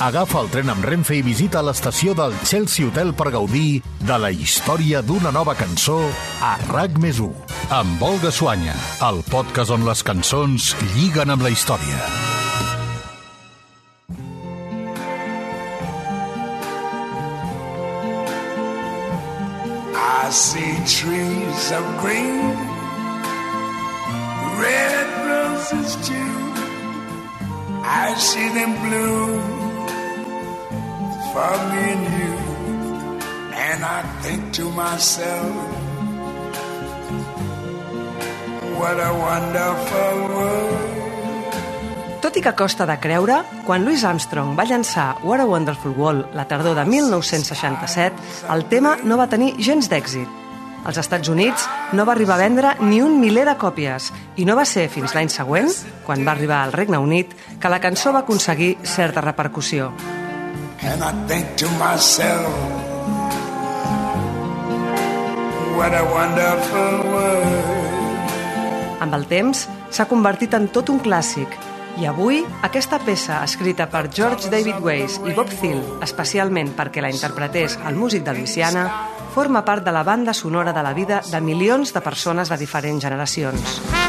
Agafa el tren amb Renfe i visita l'estació del Chelsea Hotel per gaudir de la història d'una nova cançó a RAC més 1. Amb Olga Suanya, el podcast on les cançons lliguen amb la història. I see trees of green, red roses too. I see them bloom for me and you. And I think to myself, what a wonderful world. Tot i que costa de creure, quan Louis Armstrong va llançar What a Wonderful World la tardor de 1967, el tema no va tenir gens d'èxit. Als Estats Units no va arribar a vendre ni un miler de còpies i no va ser fins l'any següent, quan va arribar al Regne Unit, que la cançó va aconseguir certa repercussió. And I think to myself, what a wonderful world. Amb el temps, s'ha convertit en tot un clàssic i avui, aquesta peça, escrita per George David Weiss i Bob Thiel, especialment perquè la interpretés el músic de Louisiana, forma part de la banda sonora de la vida de milions de persones de diferents generacions.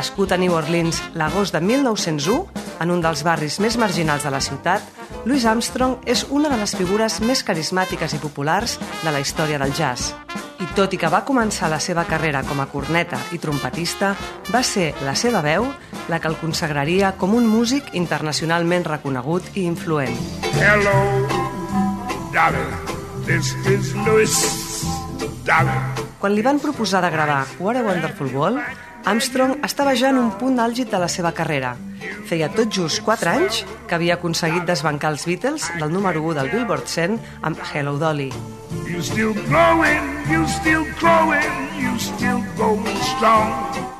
Nascut a New Orleans l'agost de 1901, en un dels barris més marginals de la ciutat, Louis Armstrong és una de les figures més carismàtiques i populars de la història del jazz. I tot i que va començar la seva carrera com a corneta i trompetista, va ser la seva veu la que el consagraria com un músic internacionalment reconegut i influent. Hello, Dolly. This is Louis. Dolly. Quan li van proposar de gravar What a Wonderful World, Armstrong estava ja en un punt àlgid de la seva carrera. Feia tot just 4 anys que havia aconseguit desbancar els Beatles del número 1 del Billboard 100 amb Hello Dolly.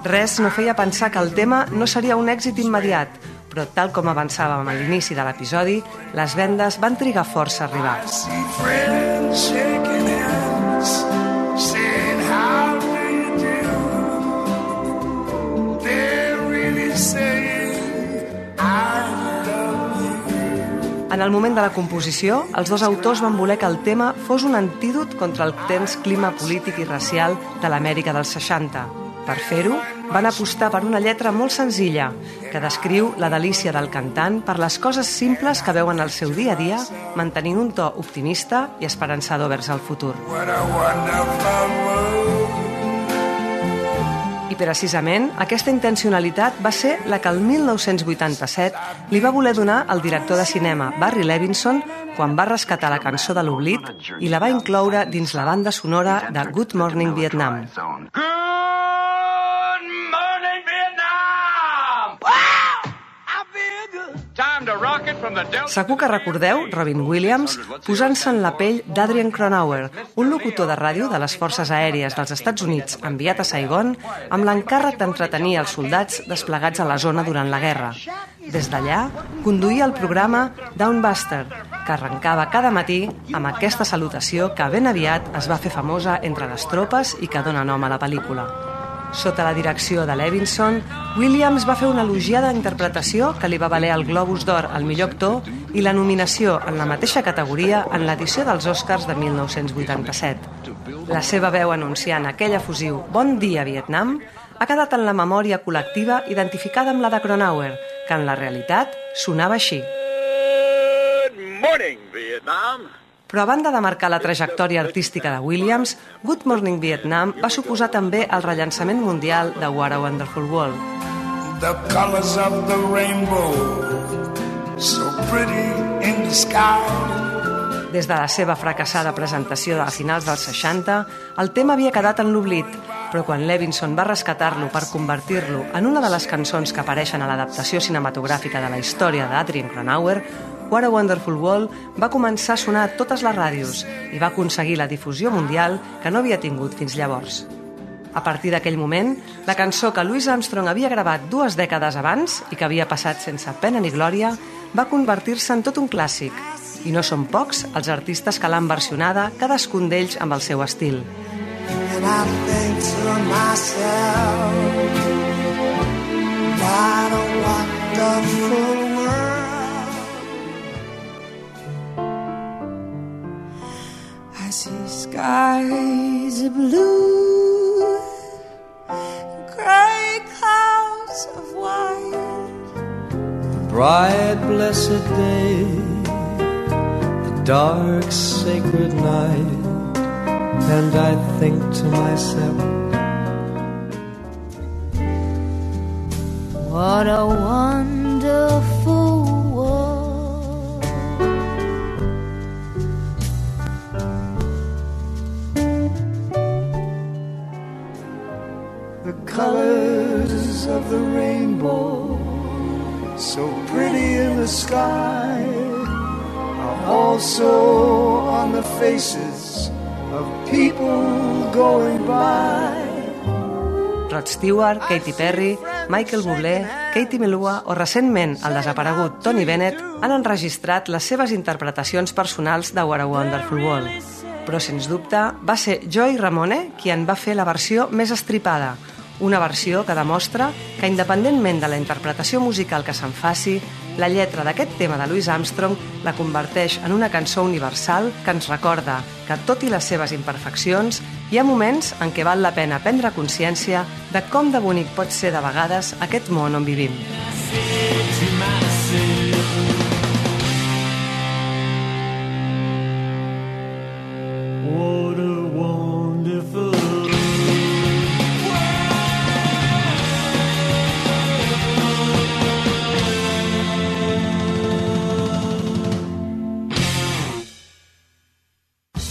Res no feia pensar que el tema no seria un èxit immediat, però tal com avançàvem a l'inici de l'episodi, les vendes van trigar força a arribar. En el moment de la composició, els dos autors van voler que el tema fos un antídot contra el tens clima polític i racial de l'Amèrica dels 60. Per fer-ho, van apostar per una lletra molt senzilla, que descriu la delícia del cantant per les coses simples que veuen al seu dia a dia, mantenint un to optimista i esperançador vers el futur. What a. I precisament aquesta intencionalitat va ser la que el 1987 li va voler donar al director de cinema Barry Levinson quan va rescatar la cançó de l'oblit i la va incloure dins la banda sonora de Good Morning Vietnam. Good Segur que recordeu Robin Williams posant-se en la pell d'Adrian Cronauer, un locutor de ràdio de les forces aèries dels Estats Units enviat a Saigon amb l'encàrrec d'entretenir els soldats desplegats a la zona durant la guerra. Des d'allà, conduïa el programa Downbuster, que arrencava cada matí amb aquesta salutació que ben aviat es va fer famosa entre les tropes i que dona nom a la pel·lícula. Sota la direcció de Levinson, Williams va fer una elogiada interpretació que li va valer el Globus d'Or al millor actor i la nominació en la mateixa categoria en l'edició dels Oscars de 1987. La seva veu anunciant aquell efusiu Bon dia, Vietnam ha quedat en la memòria col·lectiva identificada amb la de Cronauer, que en la realitat sonava així. Good morning, Vietnam. Però a banda de marcar la trajectòria artística de Williams, Good Morning Vietnam va suposar també el rellançament mundial de What a Wonderful World. The colors of the rainbow, so pretty in the sky. Des de la seva fracassada presentació a finals dels 60, el tema havia quedat en l'oblit, però quan Levinson va rescatar-lo per convertir-lo en una de les cançons que apareixen a l'adaptació cinematogràfica de la història d'Adrian Cronauer, What a Wonderful World va començar a sonar a totes les ràdios i va aconseguir la difusió mundial que no havia tingut fins llavors. A partir d'aquell moment, la cançó que Louis Armstrong havia gravat dues dècades abans i que havia passat sense pena ni glòria va convertir-se en tot un clàssic. I no són pocs els artistes que l'han versionada, cadascun d'ells amb el seu estil. Myself, What a I see skies of blue, gray clouds of white, a bright, blessed day, the dark, sacred night, and I think to myself, What a wonderful rainbow, so pretty in the sky, are also on the faces of people going by. Rod Stewart, Katy Perry, Michael Bublé, Katie Melua o recentment el desaparegut Tony Bennett han enregistrat les seves interpretacions personals de What a Wonderful World. Però, sens dubte, va ser Joey Ramone qui en va fer la versió més estripada, una versió que demostra que, independentment de la interpretació musical que se'n faci, la lletra d'aquest tema de Louis Armstrong la converteix en una cançó universal que ens recorda que, tot i les seves imperfeccions, hi ha moments en què val la pena prendre consciència de com de bonic pot ser de vegades aquest món on vivim. What